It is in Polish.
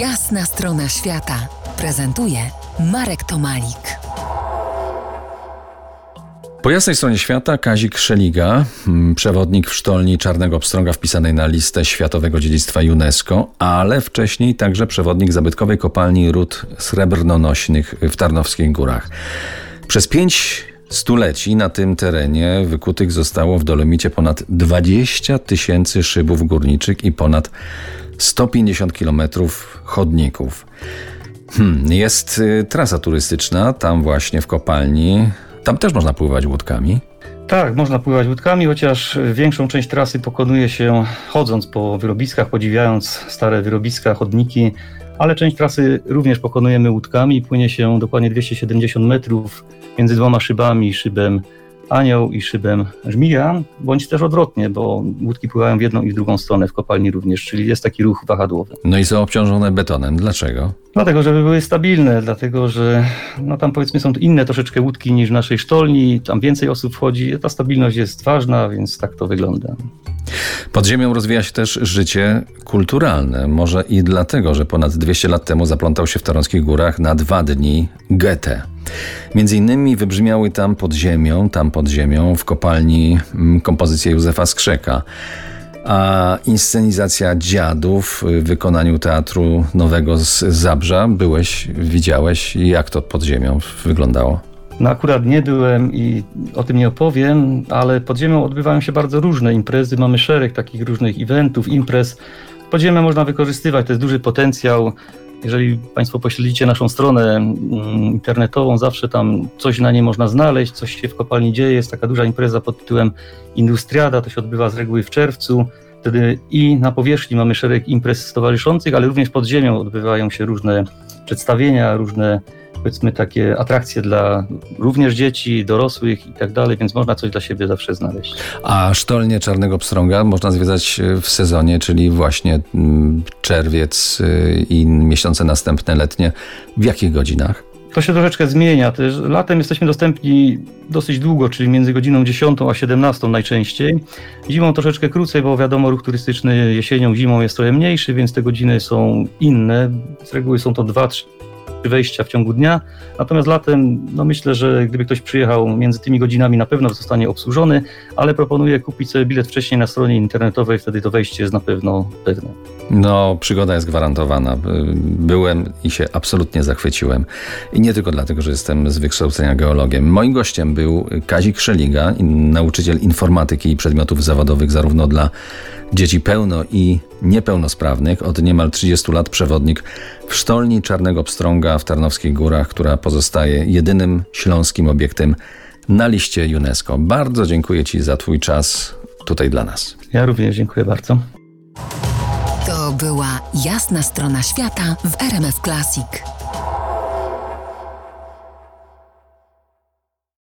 Jasna strona świata prezentuje Marek Tomalik. Po jasnej stronie świata Kazik Szeliga, mm, przewodnik w sztolni Czarnego Pstrąga wpisanej na listę Światowego Dziedzictwa UNESCO, ale wcześniej także przewodnik zabytkowej kopalni ród srebrnonośnych w Tarnowskich Górach. Przez pięć stuleci na tym terenie wykutych zostało w Dolomicie ponad 20 tysięcy szybów górniczych i ponad 150 kilometrów chodników. Hmm, jest y, trasa turystyczna tam właśnie w kopalni. Tam też można pływać łódkami. Tak, można pływać łódkami, chociaż większą część trasy pokonuje się chodząc po wyrobiskach, podziwiając stare wyrobiska, chodniki, ale część trasy również pokonujemy łódkami. Płynie się dokładnie 270 metrów między dwoma szybami, szybem anioł i szybem żmija, bądź też odwrotnie, bo łódki pływają w jedną i w drugą stronę w kopalni również, czyli jest taki ruch wahadłowy. No i są obciążone betonem. Dlaczego? Dlatego, żeby były stabilne, dlatego, że no tam powiedzmy są inne troszeczkę łódki niż w naszej sztolni, tam więcej osób wchodzi, ta stabilność jest ważna, więc tak to wygląda. Pod ziemią rozwija się też życie kulturalne. Może i dlatego, że ponad 200 lat temu zaplątał się w Tarąckich Górach na dwa dni Goethe. Między innymi wybrzmiały tam pod ziemią, tam pod ziemią w kopalni mm, kompozycje Józefa Skrzeka. A inscenizacja dziadów w wykonaniu teatru nowego z Zabrza, byłeś, widziałeś, jak to pod ziemią wyglądało? No akurat nie byłem i o tym nie opowiem, ale pod ziemią odbywają się bardzo różne imprezy. Mamy szereg takich różnych eventów, imprez. Podziemie można wykorzystywać, to jest duży potencjał. Jeżeli Państwo pośledzicie naszą stronę mm, internetową, zawsze tam coś na niej można znaleźć, coś się w kopalni dzieje. Jest taka duża impreza pod tytułem Industriada, to się odbywa z reguły w czerwcu. Wtedy i na powierzchni mamy szereg imprez stowarzyszących, ale również pod ziemią odbywają się różne przedstawienia, różne powiedzmy takie atrakcje dla również dzieci, dorosłych i tak dalej, więc można coś dla siebie zawsze znaleźć. A sztolnie Czarnego Pstrąga można zwiedzać e, w sezonie, czyli właśnie mm, czerwiec e, i miesiące następne letnie. W jakich godzinach? To się troszeczkę zmienia. Też latem jesteśmy dostępni dosyć długo, czyli między godziną 10 a 17 najczęściej. Zimą troszeczkę krócej, bo wiadomo, ruch turystyczny jesienią, zimą jest trochę mniejszy, więc te godziny są inne. Z reguły są to 2-3 wejścia w ciągu dnia. Natomiast latem, no myślę, że gdyby ktoś przyjechał między tymi godzinami, na pewno zostanie obsłużony, ale proponuję kupić sobie bilet wcześniej na stronie internetowej, wtedy to wejście jest na pewno pewne. No, przygoda jest gwarantowana. Byłem i się absolutnie zachwyciłem. I nie tylko dlatego, że jestem z wykształcenia geologiem. Moim gościem był Kazik Szeliga, nauczyciel informatyki i przedmiotów zawodowych zarówno dla dzieci pełno i niepełnosprawnych. Od niemal 30 lat przewodnik w sztolni Czarnego Pstrąga w Tarnowskich Górach, która pozostaje jedynym śląskim obiektem na liście UNESCO. Bardzo dziękuję Ci za Twój czas tutaj dla nas. Ja również dziękuję bardzo. To była jasna strona świata w RMF Classic.